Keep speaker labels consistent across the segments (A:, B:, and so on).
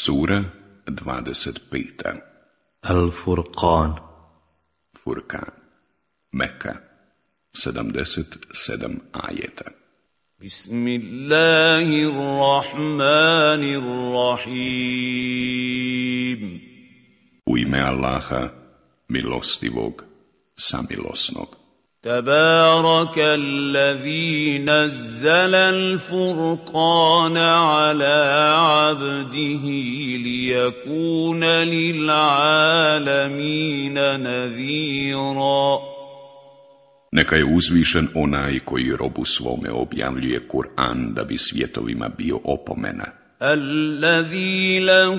A: Sura 25. Al-Furqan Furqan Meka 77 ajeta
B: Bismillahirrahmanirrahim
A: U ime Allaha, milostivog, samilosnog.
B: تبارك الذي نزل الفرقان على عبده ليكون للعالمين نذيرا
A: Neka je uzvišen onaj koji robu svome objavljuje Kur'an da bi svjetovima bio opomena. الذي له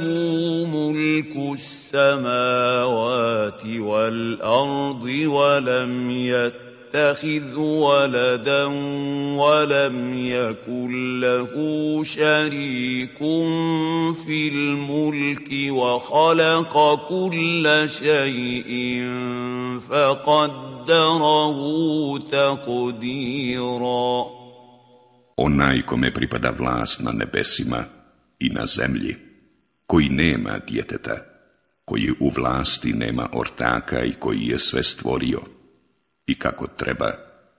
A: ملك
B: السماوات والأرض ولم يتبع يتخذ ولدا ولم يكن له شريك في الملك وخلق كل شيء فقدره تقديرا
A: Onaj kome pripada vlast na nebesima i na zemlji, koji nema djeteta, koji u vlasti nema ortaka i koji je sve stvorio, i kako treba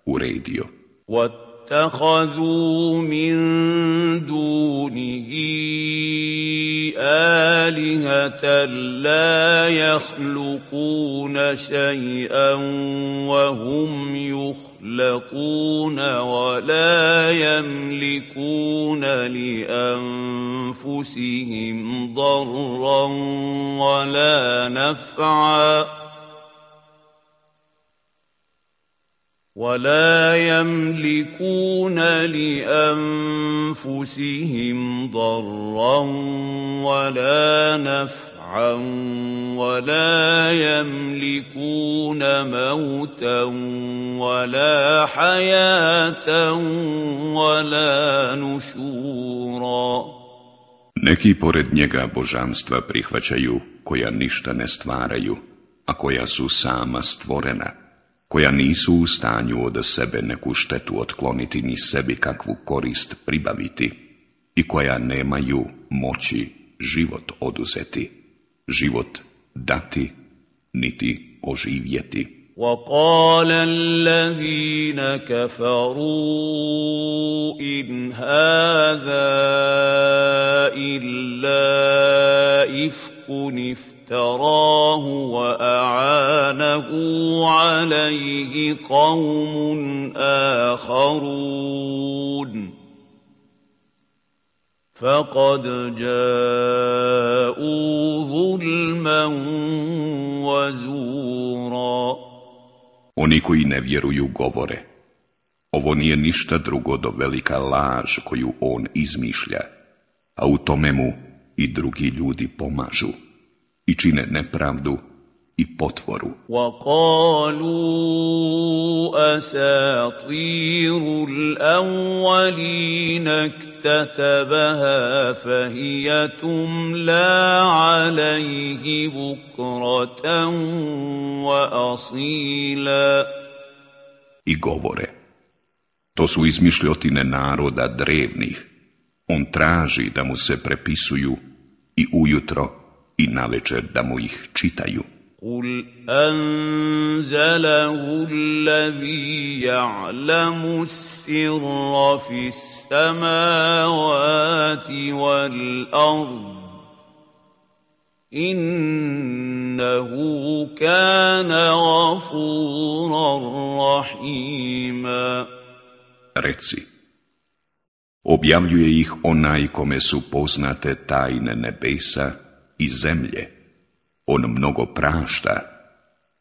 A: uredio.
B: واتخذوا من دونه آلهة لا يخلقون شيئا وهم يخلقون ولا يملكون لأنفسهم ضرا ولا نفعا ولا يملكون لانفسهم ضرا ولا نفعا ولا يملكون موتا ولا حياه ولا نشورا
A: Neki pored njega božanstva prihvaćaju koja ništa ne stvaraju, a koja su sama stvorena. koja nisu u stanju od sebe neku štetu otkloniti ni sebi kakvu korist pribaviti i koja nemaju moći život oduzeti, život dati, niti oživjeti. وقال الذين كفروا إن هذا إلا إفك
B: وأعانه عليه قوم آخرون
A: Oni koji ne vjeruju govore. Ovo nije ništa drugo do velika laž koju on izmišlja, a u tome mu i drugi ljudi pomažu i čine nepravdu i potvoru.
B: وَقَالُوا أَسَاطِيرُ الْأَوَّلِينَ اكْتَتَبَهَا فَهِيَ تُمْلَى عَلَيْهِ بُكْرَةً
A: وَأَصِيلًا I govore, to su izmišljotine naroda drevnih, on traži da mu se prepisuju i ujutro i navečer da mu ih čitaju.
B: قل أنزله الذي يعلم السر في السماوات والأرض إنه كان غفورا رحيما
A: Reci, objavljuje ih onaj kome su poznate tajne nebesa i zemlje. On mnogo prašta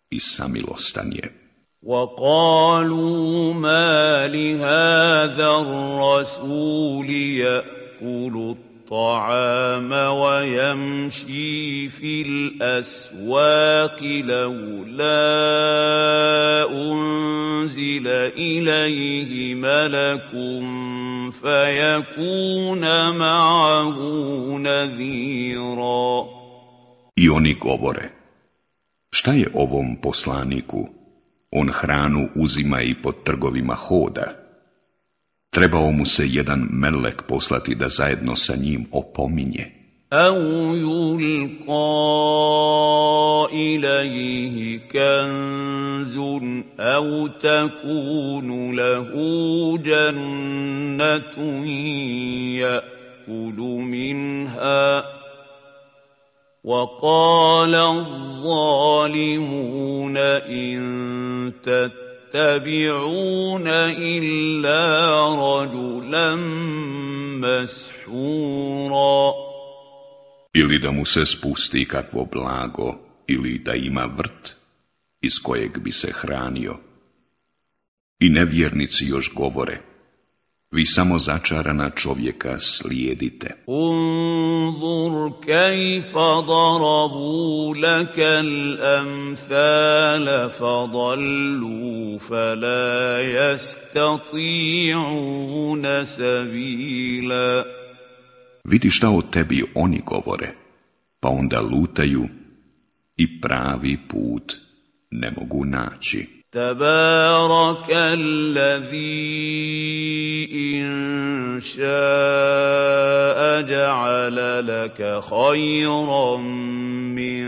A: i samilostan je. وقالوا ما
B: الطعام ويمشي في الأسواق لولا أنزل إليه ملك فيكون معه نذيرا
A: I oni govore, šta je ovom poslaniku? On hranu uzima i po trgovima hoda, Trebao mu se jedan melek poslati da zajedno sa njim opominje.
B: أو يلقى إليه كنز أو تكون له جنة يأكل منها وقال الظالمون إن تتقوا تتبعون إلا
A: Ili da mu se spusti kakvo blago, ili da ima vrt iz kojeg bi se hranio. I nevjernici još govore – vi samo začarana čovjeka slijedite.
B: Unzur kajfa darabu laka fadallu fala jastati'una sabila.
A: Vidi šta o tebi oni govore, pa onda lutaju i pravi put ne mogu naći.
B: تبارك الذي إن شاء جعل لك خيرا من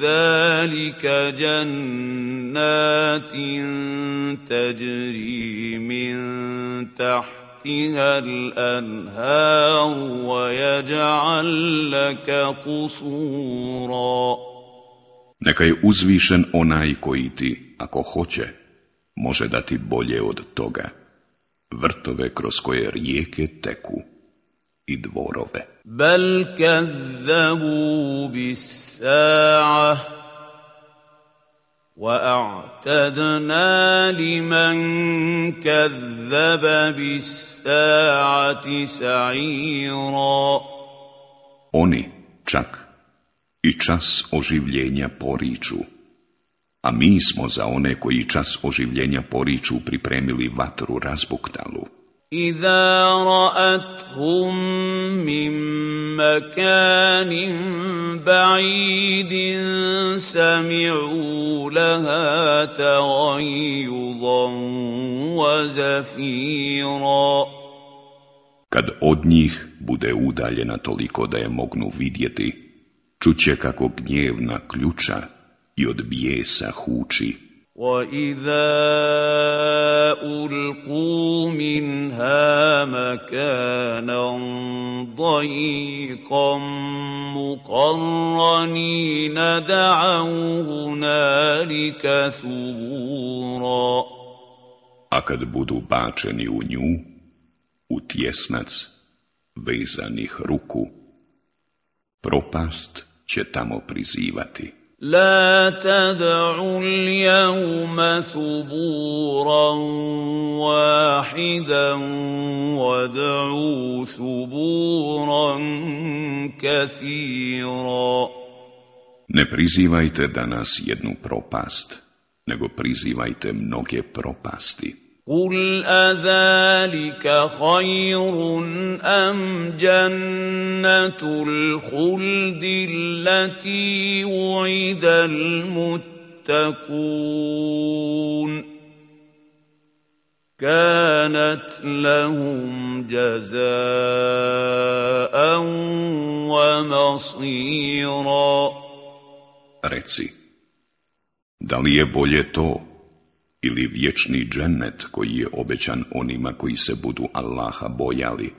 B: ذلك جنات تجري من تحتها الأنهار ويجعل لك قصوراً
A: Neka je uzvišen onaj koji ti, ako hoće, može dati bolje od toga. Vrtove kroz koje rijeke teku i dvorove. Bel kazzabu bis Oni čak i čas oživljenja poriču. A mi smo za one koji čas oživljenja poriču pripremili vatru razbuktalu.
B: إذا min ba'idin sami'u laha wa zafira
A: Kad od njih bude udaljena toliko da je mognu vidjeti, čuće kako gnjevna ključa i od bijesa huči. وَإِذَا أُلْقُوا مِنْهَا مَكَانًا ضَيِّقًا مُقَرَّنِينَ دَعَوْا هُنَالِكَ ثُبُورًا A kad budu bačeni u nju, u tjesnac vezanih ruku, propast će tamo prizivati.
B: tad'u تدعوا thuburan wahidan wa su thuburan
A: kathira. Ne prizivajte danas jednu propast, nego prizivajte mnoge propasti.
B: قل اذلك خير ام جنه الخلد التي وعد المتقون كانت لهم جزاء ومصيرا
A: Reci, da li je bolje to ili vječni džennet koji je obećan onima koji se budu Allaha bojali.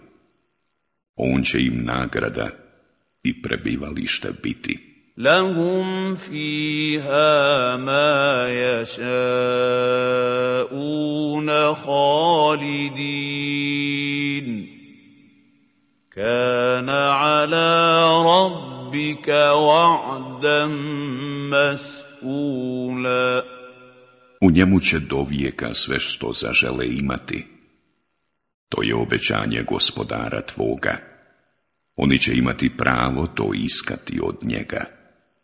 A: On će im nagrada i prebivalište biti.
B: Lahum fiha ma yasha'una khalidin. Kana ala rabbika wa'dan
A: u njemu će do vijeka sve što zažele imati. To je obećanje gospodara tvoga. Oni će imati pravo to iskati od njega.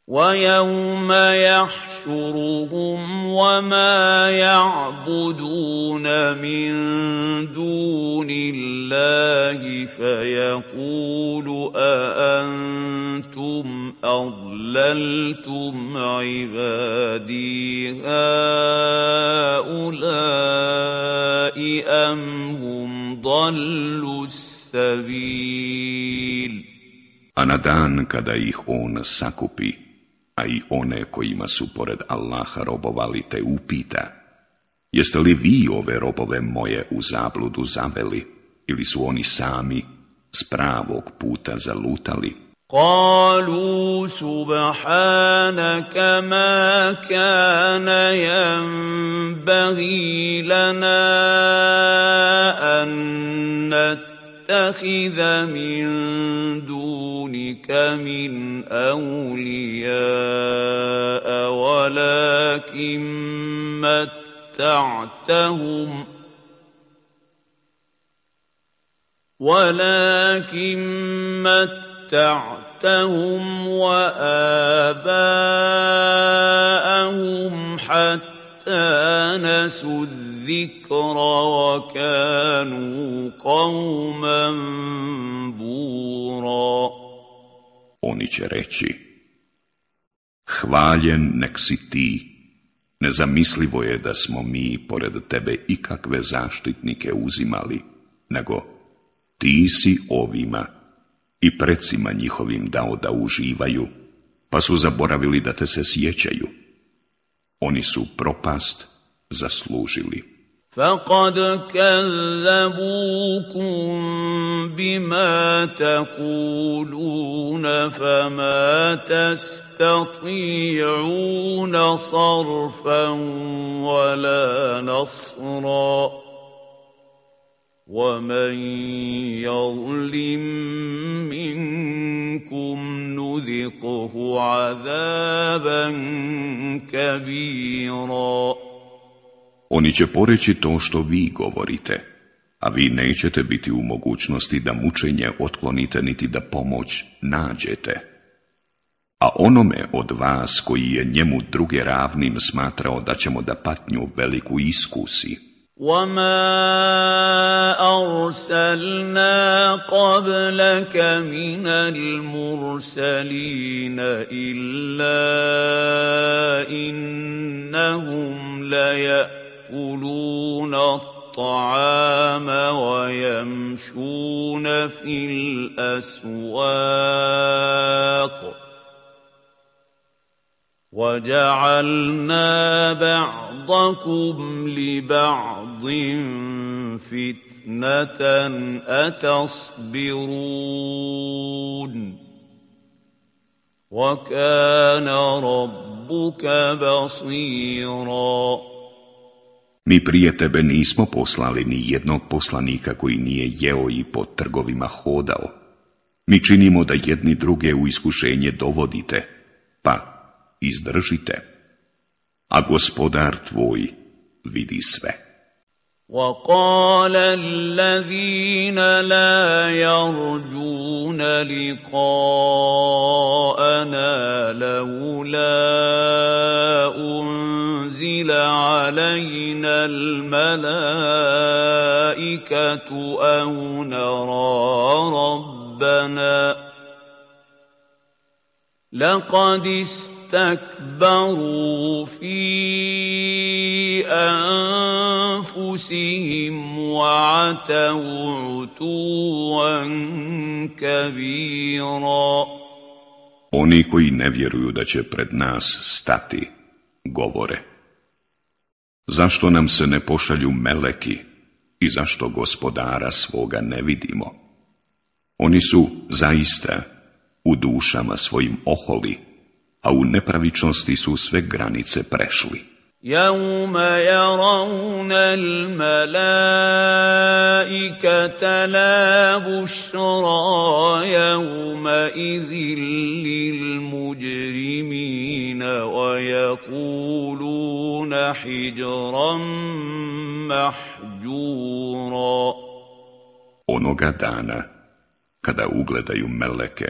B: ويوم يحشرهم وما يعبدون من دون الله فيقول أأنتم أضللتم عبادي هؤلاء أم هم ضلوا السبيل
A: أنا na dan kada a i one kojima su pored Allaha robovali te upita, jeste li vi ove robove moje u zabludu zaveli ili su oni sami s pravog puta zalutali?
B: قالوا سبحانك ما كان ينبغي يتخذ من دونك من أولياء ولكن متعتهم ولكن متعتهم وآباءهم حتى نَسُوا الذِّكْرَ وَكَانُوا قَوْمًا
A: Oni će reći Hvaljen nek si ti Nezamislivo je da smo mi pored tebe ikakve zaštitnike uzimali nego ti si ovima i precima njihovim dao da uživaju pa su zaboravili da te se sjećaju oni su propast zaslužili.
B: فقد كذبوكم بما تقولون فما تستطيعون صرفا ولا نصرا ومن يظلم منكم نذقه عذابا كبيرا
A: Oni će poreći to što vi govorite, a vi nećete biti u mogućnosti da mučenje otklonite niti da pomoć nađete. A onome od vas koji je njemu druge ravnim smatrao da ćemo da patnju veliku iskusi,
B: وما ارسلنا قبلك من المرسلين الا انهم ليأكلون الطعام ويمشون في الاسواق وَجَعَلْنَا بَعْضَكُمْ لِبَعْضٍ فِتْنَةً أَتَصْبِرُونَ وَكَانَ رَبُّكَ بَصِيرًا
A: Mi prije tebe nismo poslali ni jednog poslanika koji nije jeo i po trgovima hodao. Mi činimo da jedni druge u iskušenje dovodite – izdržite, a gospodar tvoj vidi sve.
B: وقال الذين لا يرجون لقاءنا لولا انزل علينا الملائكه او نرى ربنا لقد استكبروا في وعتوا عتوا كبيرا
A: Oni koji ne vjeruju da će pred nas stati, govore. Zašto nam se ne pošalju meleki i zašto gospodara svoga ne vidimo? Oni su zaista u dušama svojim oholi, a u nepravičnosti su sve granice prešli.
B: يوم يرون الملائكة لا بشرى يومئذ للمجرمين ويقولون حجرا
A: محجورا Onoga dana kada ugledaju meleke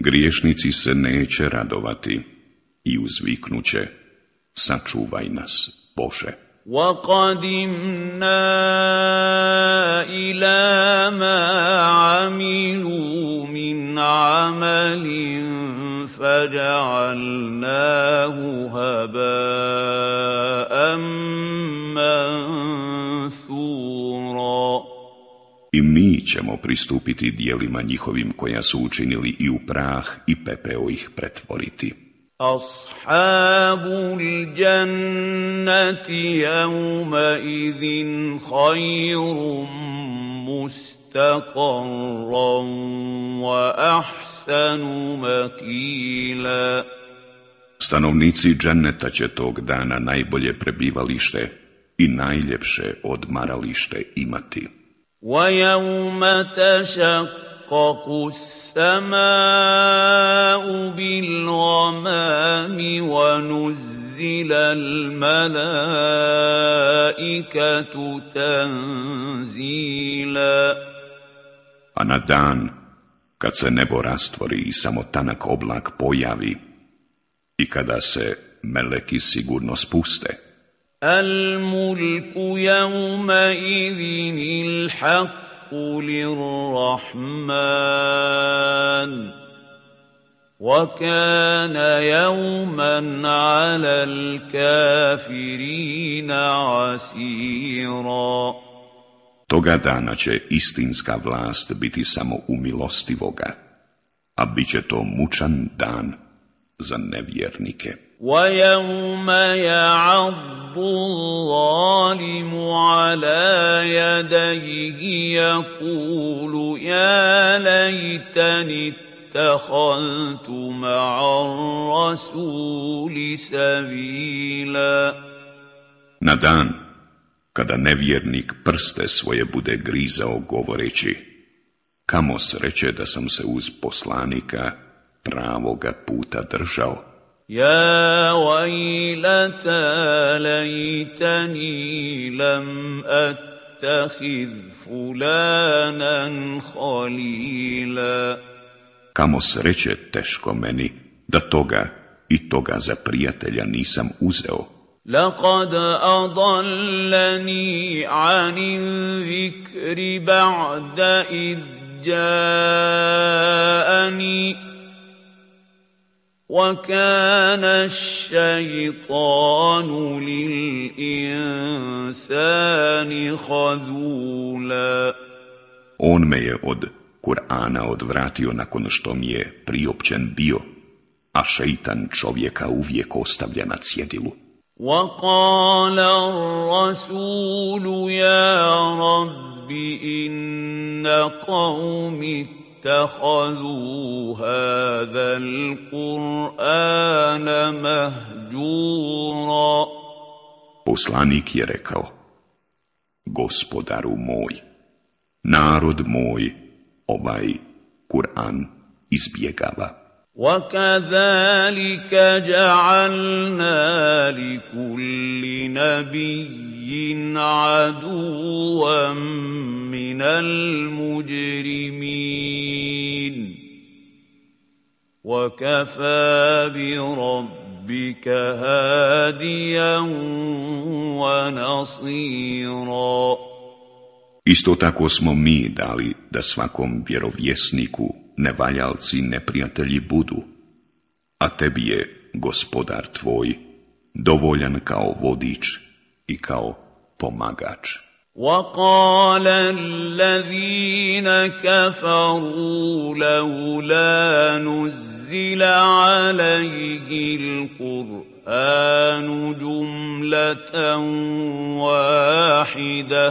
A: Griješnici se neće radovati i uzviknuće, sačuvaj nas, Bože.
B: وَقَدِمْنَا إِلَى مَا عَمِلُوا مِنْ عَمَلٍ فَجَعَلْنَاهُ هَبَاءً مَنْثُورًا
A: ćemo pristupiti dijelima njihovim koja su učinili i u prah i pepeo ih pretvoriti.
B: yawma idhin khayrun
A: Stanovnici dženneta će tog dana najbolje prebivalište i najljepše odmaralište imati.
B: ويوم تشقق السماء بالغمام ونزل الْمَلَائِكَةُ تنزيلا
A: A na dan kad se nebo rastvori i samo tanak oblak pojavi i kada se meleki sigurno spuste,
B: الملك يومئذ الحق للرحمن وكان يوما على الكافرين عسيرا Toga dana će
A: istinska vlast biti samo u milostivoga, a bit će to mučan dan za nevjernike.
B: وَيَوْمَ يَعَضُّ الظَّالِمُ عَلَى يَدَيْهِ يَقُولُ يَا لَيْتَنِي اتَّخَذْتُ مَعَ الرَّسُولِ سَبِيلًا
A: Na dan kada nevjernik prste svoje bude grizao govoreći Kamo sreće da sam se uz poslanika pravoga puta držao
B: يا ويلتى ليتني لم أتخذ فلانا خليلا لقد أضلني عن الذكر بعد إذ
A: جاءني وَكَانَ الشَّيْطَانُ لِلْإِنسَانِ خَذُولًا On me je od Kur'ana odvratio nakon što mi je priopćen bio, a šeitan čovjeka uvijek ostavlja na cjedilu.
B: وقال الرسول يا رب إن قوم اتخذوا هذا القرآن
A: Poslanik je rekao, gospodaru moj, narod moj, ovaj Kur'an izbjegava.
B: وكذلك جعلنا لكل نبي عدوا من المجرمين وكفى بربك هاديا ونصيرا
A: Isto tako smo mi dali da svakom vjerovjesniku nevaljalci neprijatelji budu, a tebi je gospodar tvoj dovoljan kao vodič i kao pomagač.
B: وقال الذين كفروا لولا نزل عليه القرآن جملة واحدة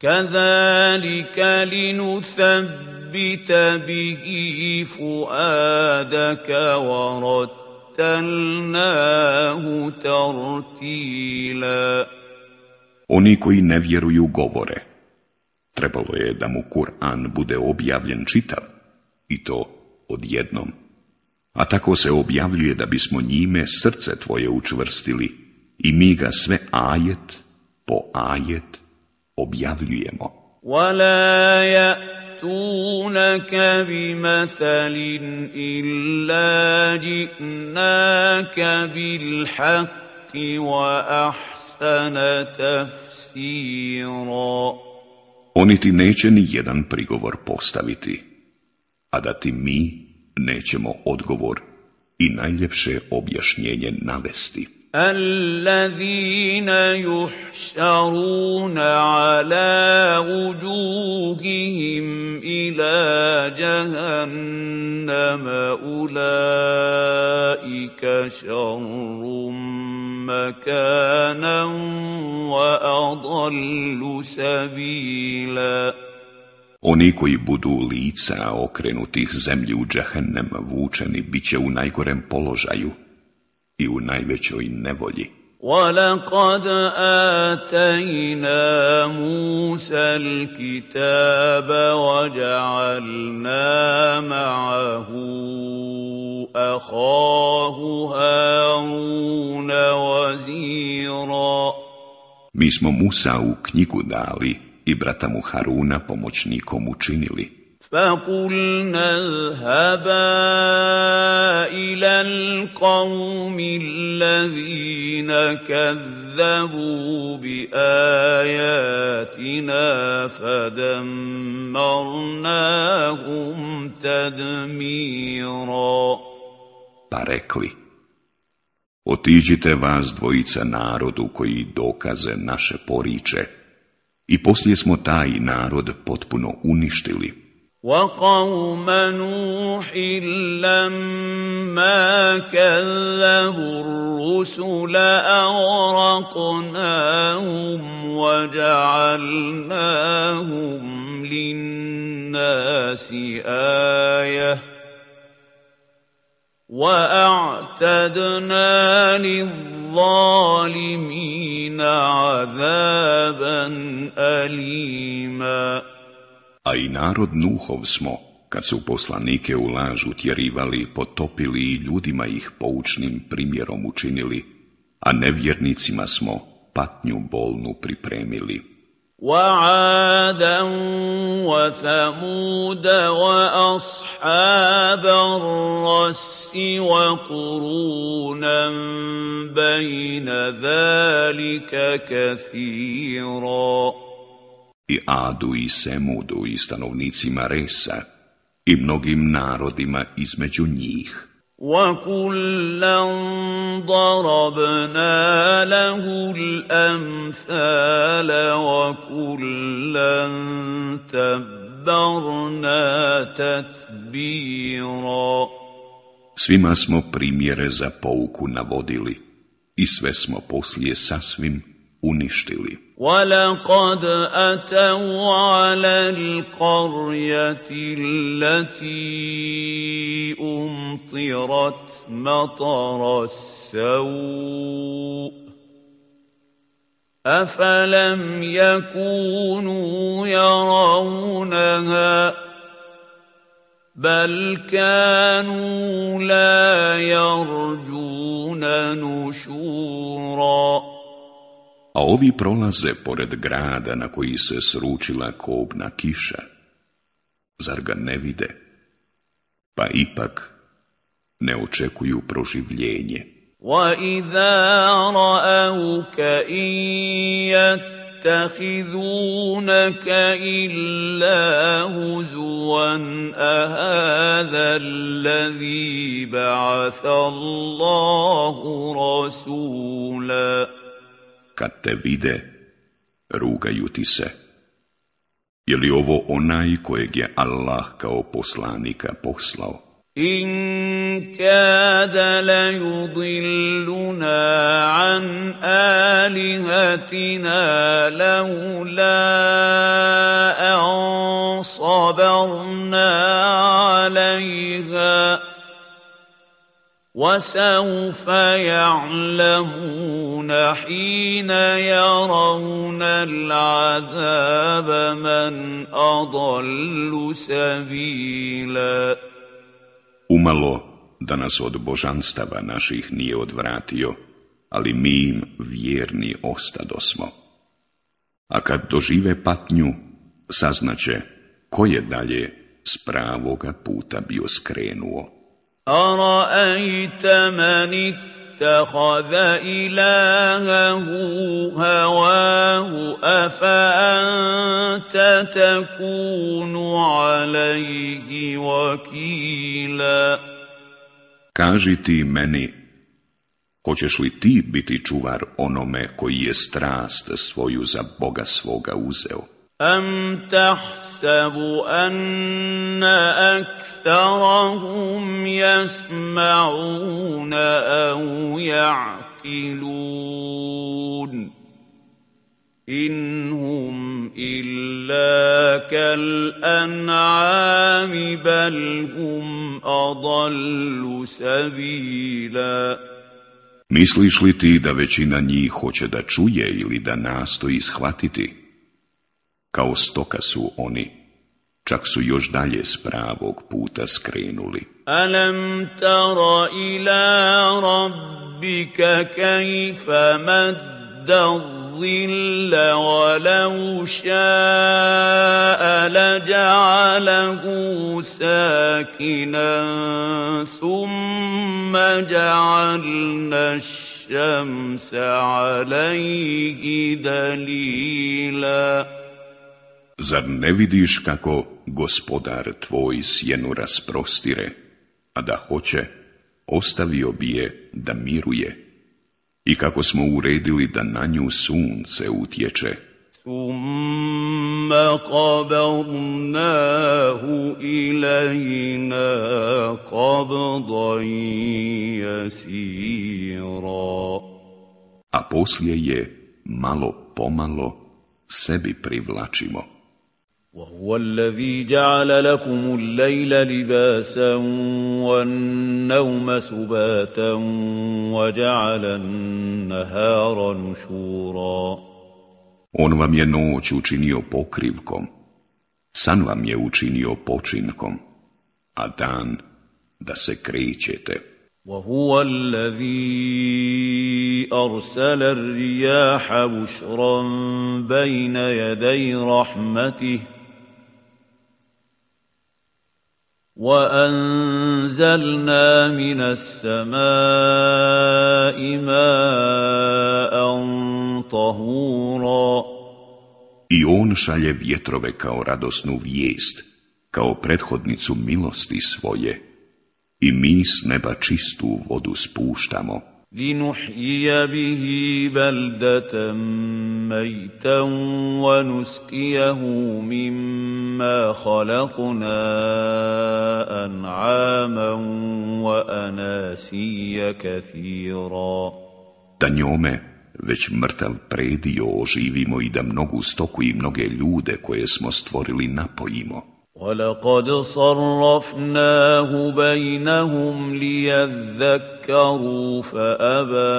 A: كذلك لنثبت به فؤادك ورتلناه ترتيلا Oni koji ne vjeruju govore. Trebalo je da mu Kur'an bude objavljen čitav, i to odjednom. A tako se objavljuje da bismo njime srce tvoje učvrstili i mi ga sve ajet po ajet objavljujemo. وَلَا يَأْتُونَكَ بِمَثَلٍ إِلَّا جِئْنَاكَ بِالْحَقِّ وَأَحْسَنَ تَفْسِيرًا Oni ti neće ni jedan prigovor postaviti, a da ti mi nećemo odgovor i najljepše objašnjenje navesti.
B: الذين يحشرون على وجوههم الى جهنم اولئك شر مكانا واضل سبيلا
A: Oni koji budu lica okrenutih zemlji u džahennem vučeni bit će u najgorem položaju, i u najvećoj nevolji. وَلَقَدْ Mi smo Musa u knjigu dali i brata mu Haruna pomoćnikom učinili.
B: فقلنا اذهبا إِلَى القوم الذين كذبوا بِآيَاتِنَا فدمرناهم
A: تدميرا pa rekli Otiđite vas dvojica narodu koji dokaze naše poriče i poslije smo taj narod potpuno uništili
B: وقوم نوح لما كذبوا الرسل اغرقناهم وجعلناهم للناس ايه واعتدنا للظالمين عذابا اليما
A: a i narod Nuhov smo, kad su poslanike u laž utjerivali, potopili i ljudima ih poučnim primjerom učinili, a nevjernicima smo patnju bolnu pripremili i Adu i Semudu i stanovnicima Resa i mnogim narodima između njih. وَكُلًّا ضَرَبْنَا لَهُ الْأَمْثَالَ وَكُلًّا تَبَّرْنَا تَتْبِيرًا Svima smo primjere za pouku navodili i sve smo poslije sasvim uništili.
B: ولقد أتوا على القرية التي أمطرت مطر السوء أفلم يكونوا يرونها بل كانوا لا يرجون نشورا
A: a ovi prolaze pored grada na koji se sručila kobna kiša. Zar ga ne vide? Pa ipak ne očekuju proživljenje. وَإِذَا رَأَوْكَ إِنْ يَتَّخِذُونَكَ إِلَّا هُزُوًا أَهَذَا الَّذِي بَعَثَ اللَّهُ رَسُولًا kad te vide, rugaju ti se. Je li ovo onaj kojeg je Allah kao poslanika poslao?
B: إن كاد ليضلنا an آلهتنا لولا أن sabarna alaiha. وسوف يعلمون حين يرون العذاب من أضل
A: سبيلا Umalo da nas od božanstava naših nije odvratio, ali mi im vjerni ostadosmo. A kad dožive patnju, saznaće ko je dalje s pravoga puta bio skrenuo.
B: أرأيت من اتخذ إلهه هواه أفأنت تكون عليه وكيلا
A: Kaži ti meni, hoćeš li ti biti čuvar onome koji je strast svoju za Boga svoga uzeo?
B: أَمْ تَحْسَبُ أَنَّ أَكْثَرَهُمْ يَسْمَعُونَ أَوْ يَعْقِلُونَ إِنْ هُمْ إِلَّا كَالْأَنْعَامِ بَلْ هُمْ أَضَلُّ سَبِيلًا
A: Misliš li ti da većina njih hoće da čuje ili da nastoji shvatiti? Kao stoka su oni, čak su još dalje s pravog puta skrenuli.
B: Alam tara ila rabbika kajfa madda الظل ولو شاء لجعله ساكنا ثم جعلنا الشمس عليه دليلاً
A: Zar ne vidiš kako gospodar tvoj sjenu rasprostire, a da hoće, ostavio bi je da miruje, i kako smo uredili da na nju sunce utječe. A poslije je malo pomalo sebi privlačimo.
B: وهو الذي جعل لكم الليل لباسا والنوم سباتا وجعل النهار نشورا On vam je
A: noć učinio pokrivkom, san vam je učinio počinkom, a dan da se krećete. وهو
B: الذي أرسل الرياح بشرا بين يدي رحمته ۖ وأنزلنا من السماء ماء طهورا
A: I on šalje vjetrove kao radosnu vijest, kao prethodnicu milosti svoje, i mi s neba čistu vodu spuštamo.
B: لنحيي به بلدة ميتا ونسقيه مما خلقنا أنعاما وأناسيا كثيرا
A: Da njome već mrtav predio oživimo i da mnogu stoku i mnoge ljude koje smo stvorili napojimo.
B: ولقد صرفناه بينهم ليذكروا فابى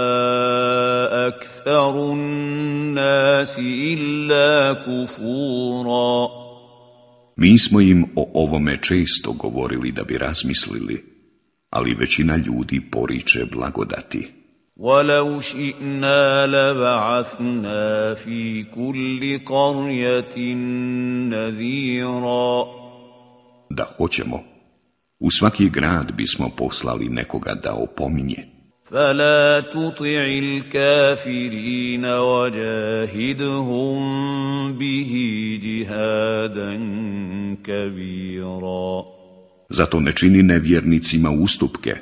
B: اكثر الناس الا كفورا
A: Mi smo im o ovome često govorili da bi razmislili, ali većina ljudi poriče blagodati.
B: ولو شئنا لبعثنا في كل قرية نذيراً
A: da hoćemo, u svaki grad bismo poslali nekoga da opominje. Zato ne čini nevjernicima ustupke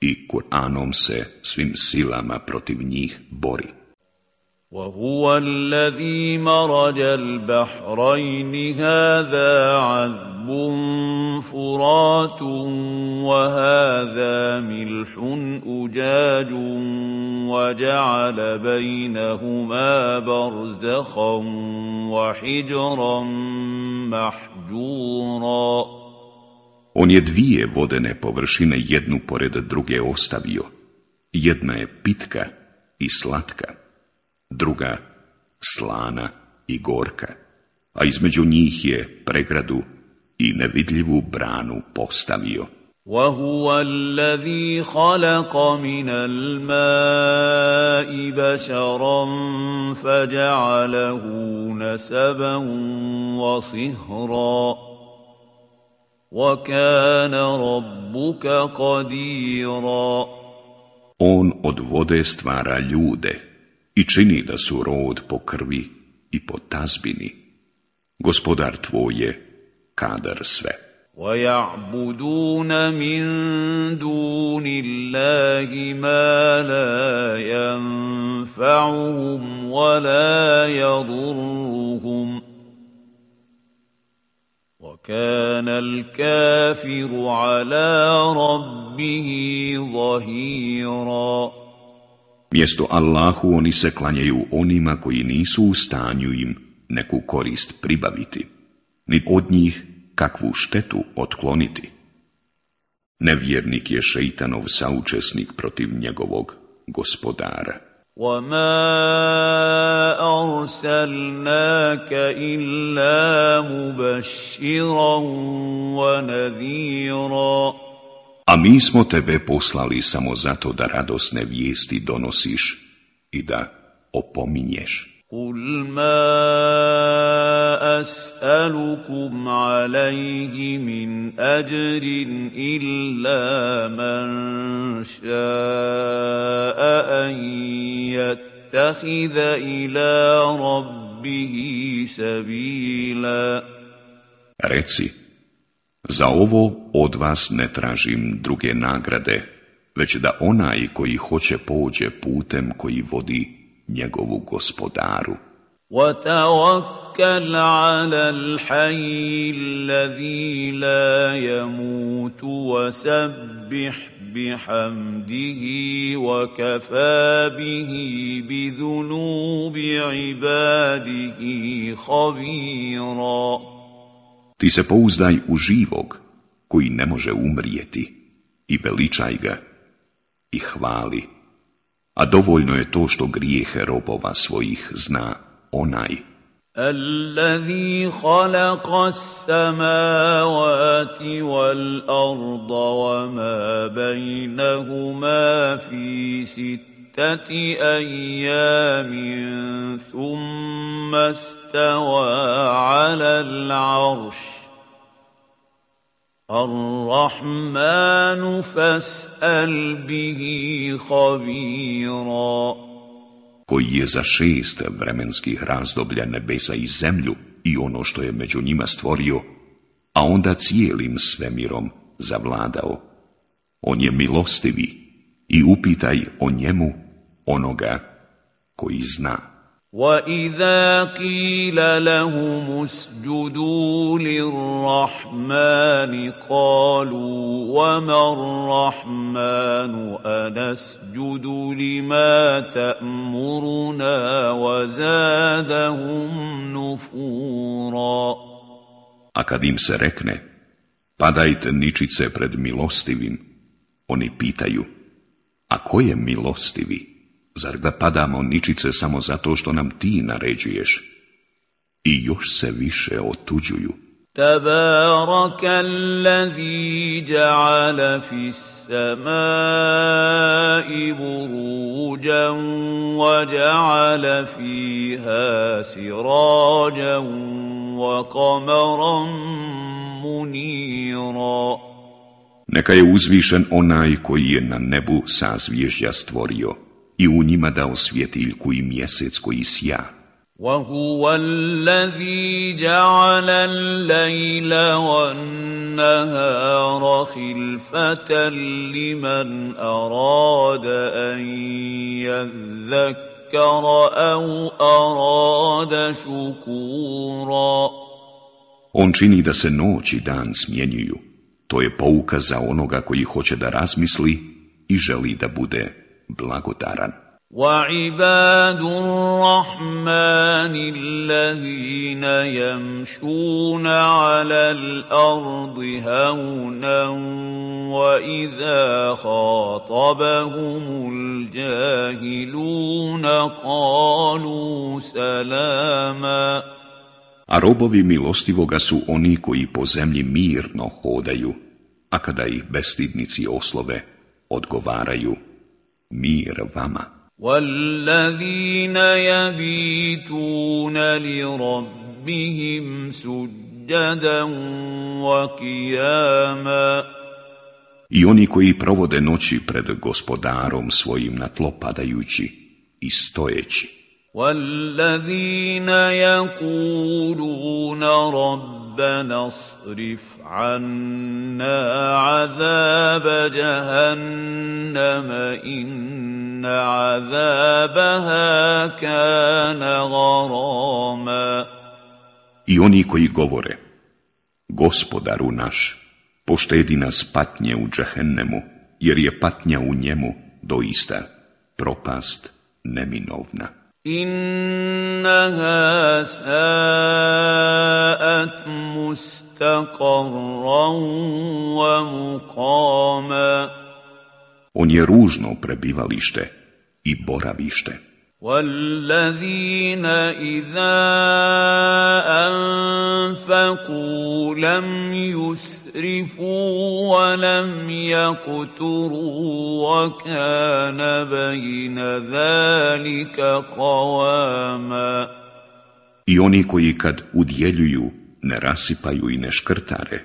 A: i Kur'anom se svim silama protiv njih bori.
B: وهو الذي مرج البحرين هذا عذب فرات وهذا ملح أجاج وجعل بينهما برزخا وحجرا محجورا
A: On je dvije vodene površine jednu pored druge ostavio. Jedna je pitka i slatka. druga slana i gorka, a između njih je pregradu i nevidljivu branu postavio.
B: وهو الذي خلق من الماء بشرا فجعله نسبا وصهرا وكان ربك
A: قديرا On od vode stvara ljude i čini da su rod po krvi i po tazbini. Gospodar tvoj je kadar sve.
B: وَيَعْبُدُونَ مِن دُونِ اللَّهِ مَا لَا يَنفَعُهُمْ وَلَا يَضُرُّهُمْ وَكَانَ الْكَافِرُ عَلَى رَبِّهِ ظَهِيرًا
A: Mjesto Allahu oni se klanjaju onima koji nisu u stanju im neku korist pribaviti, ni od njih kakvu štetu otkloniti. Nevjernik je šeitanov saučesnik protiv njegovog gospodara. وَمَا أَرْسَلْنَاكَ إِلَّا مُبَشِّرًا وَنَذِيرًا a mi smo tebe poslali samo zato da radosne vijesti donosiš i da opominješ.
B: قل ما اسالكم عليه من اجر الا من شاء ان يتخذ الى ربه سبيلا Reci,
A: za ovo od vas ne tražim druge nagrade, već da onaj koji hoće pođe putem koji vodi njegovu gospodaru.
B: وتوكل على الحي الذي لا يموت وسبح بحمده وكفى به بذنوب عباده خبيرا
A: ti se pouzdaj u živog, koji ne može umrijeti, i veličaj ga, i hvali. A dovoljno je to što grijehe robova svojih zna onaj
B: khalaqa الذي خلق السماوات ma وما بينهما في ayyamin thumma ثم استوى al العرش الرحمن فاسأل به
A: koji je za šest vremenskih razdoblja nebesa i zemlju i ono što je među njima stvorio, a onda cijelim svemirom zavladao. On je milostivi i upitaj o njemu onoga koji zna.
B: واذا قيل لهم اسجدوا للرحمن قالوا وما الرحمن انسجد لما تامرنا وزادهم نفورا
A: A kad im se rekne, padajte ničice pred milostivim, oni pitaju, a ko je milostivi? Zar da padamo ničice samo zato što nam ti naređuješ? I još se više otuđuju.
B: تبارك الذي جعل في السماء بروجا وجعل فيها سراجا وقمرا منيرا Neka je
A: uzvišen onaj koji je na nebu sazvježja stvorio i u njima dao svjetiljku i mjesec koji sja.
B: On čini
A: da se noć i dan smjenjuju. To je pouka za onoga koji hoće da razmisli i želi da bude
B: blagodaran. وعباد الرحمن الذين يمشون على الارض هونا واذا خاطبهم الجاهلون قالوا سلاما A
A: robovi milostivoga su oni koji po zemlji mirno hodaju, a kada ih bestidnici oslove, odgovaraju – mir vama.
B: وَالَّذِينَ يَبِيتُونَ لِرَبِّهِمْ سُجَّدًا وَقِيَامًا I
A: oni koji provode noći pred gospodarom svojim na tlo padajući i stojeći. وَالَّذِينَ يَقُولُونَ رَبِّ ربنا اصرف عنا I oni koji govore, gospodaru naš, poštedi nas patnje u džehennemu, jer je patnja u njemu doista propast neminovna.
B: إنها ساءت
A: On je ružno prebivalište i boravište.
B: والذين اذا انفقوا لم يسرفوا ولم يقتروا وكان بين ذلك قواما
A: I oni koji kad udjeljuju ne rasipaju i ne škrtare,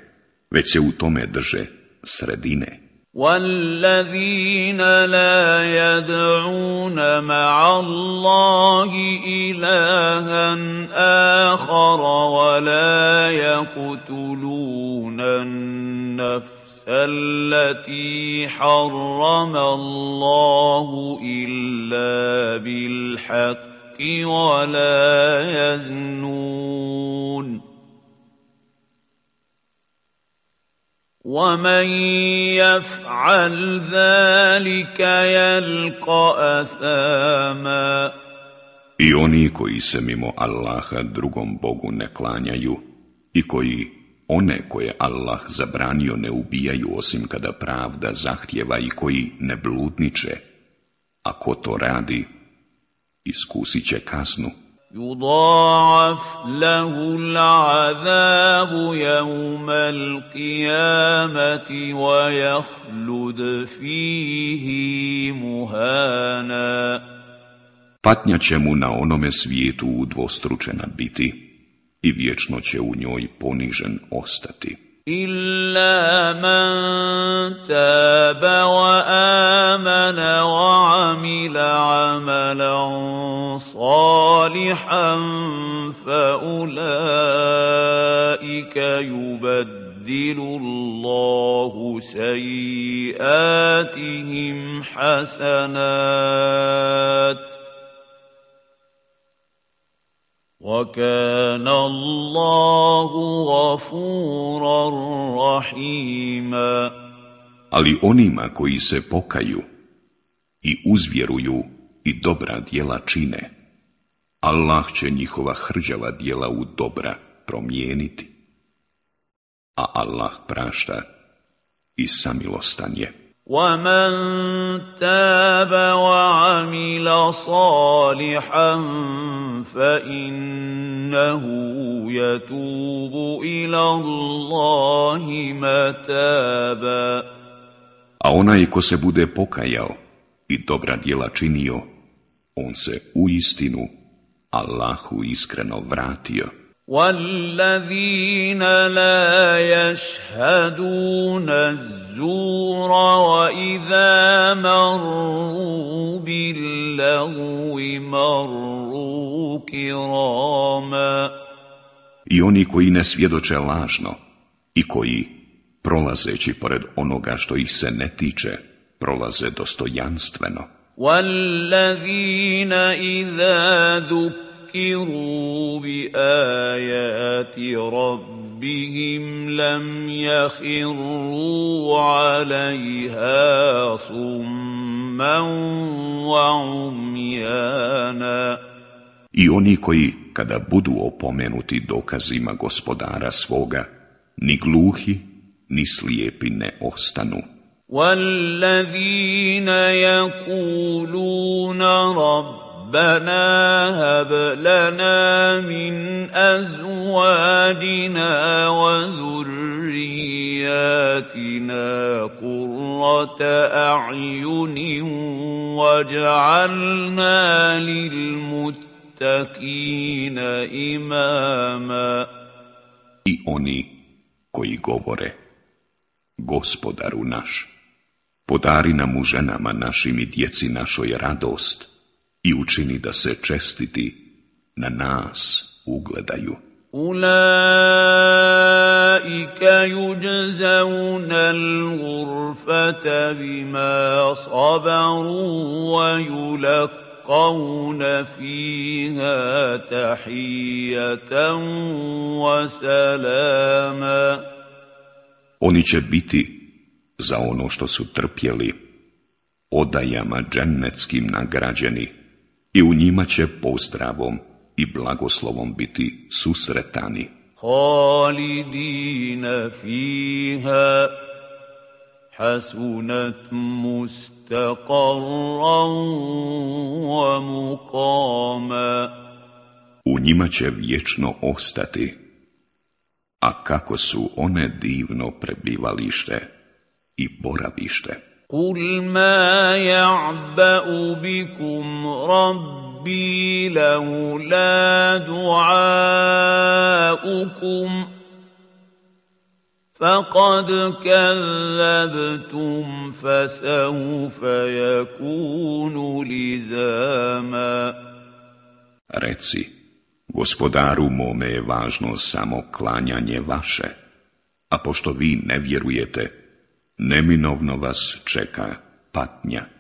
A: već se u tome drže sredine.
B: والذين لا يدعون مع الله إلها آخر ولا يقتلون النفس التي حرم الله إلا بالحق ولا يزنون ۖ
A: ومن I oni koji se mimo Allaha drugom Bogu ne klanjaju i koji one koje Allah zabranio ne ubijaju osim kada pravda zahtjeva i koji ne bludniče, a ko to radi, iskusit će kasnu.
B: يضاعف له العذاب يوم القيامة ويخلد فيه مهانا
A: Patnja će mu na onome svijetu udvostručena biti i vječno će u njoj ponižen ostati.
B: إلا من تاب وآمن وعمل عملا صالحا فأولئك يبدل الله سيئاتهم حسنات
A: وكان الله Ali onima koji se pokaju i uzvjeruju i dobra djela čine, Allah će njihova hrđava djela u dobra promijeniti. A Allah prašta i samilostan je.
B: ومن تاب وعمل صالحا فانه يتوب الى الله متابا
A: A onaj ko se bude pokajao i dobra djela činio, on se u istinu Allahu iskreno vratio.
B: والذين لا يشهدون الزور وإذا مروا باللغو مروا كراما
A: I oni koji ne svjedoče lažno i koji, prolazeći pored onoga što ih se ne tiče, prolaze dostojanstveno.
B: وَالَّذِينَ إِذَا ذُكِّرُوا فَذَكِّرُوا بِآيَاتِ رَبِّهِمْ لَمْ يَخِرُّوا عَلَيْهَا صُمًّا وَعُمْيَانًا
A: I oni koji, kada budu opomenuti dokazima gospodara svoga, ni gluhi, ni slijepi ne ostanu. وَالَّذِينَ
B: يَقُولُونَ رَبَّ رَبَّنَا هَبْ لَنَا مِنْ أَزْوَاجِنَا وَذُرِّيَّاتِنَا قُرَّةَ أَعْيُنٍ وَاجْعَلْنَا لِلْمُتَّقِينَ إِمَامًا
A: I oni koji govore, gospodaru naš, podari nam u ženama našim i djeci našoj radost, i učini da se čestiti na nas ugledaju. Ulaika yujzauna al-ghurfata bima sabaru wa yulqauna fiha tahiyatan wa salama Oni će biti za ono što su trpjeli odajama džennetskim nagrađeni i u njima će pozdravom i blagoslovom biti susretani.
B: Halidina fiha hasunat
A: U njima će vječno ostati, a kako su one divno prebivalište i boravište.
B: قل ما يعبأ بكم ربي لولا دعاؤكم فقد كذبتم فسوف يكون لزاما
A: Reci, gospodaru mome je važno samo klanjanje vaše, a pošto vi ne vjerujete, neminovno vas čeka patnja.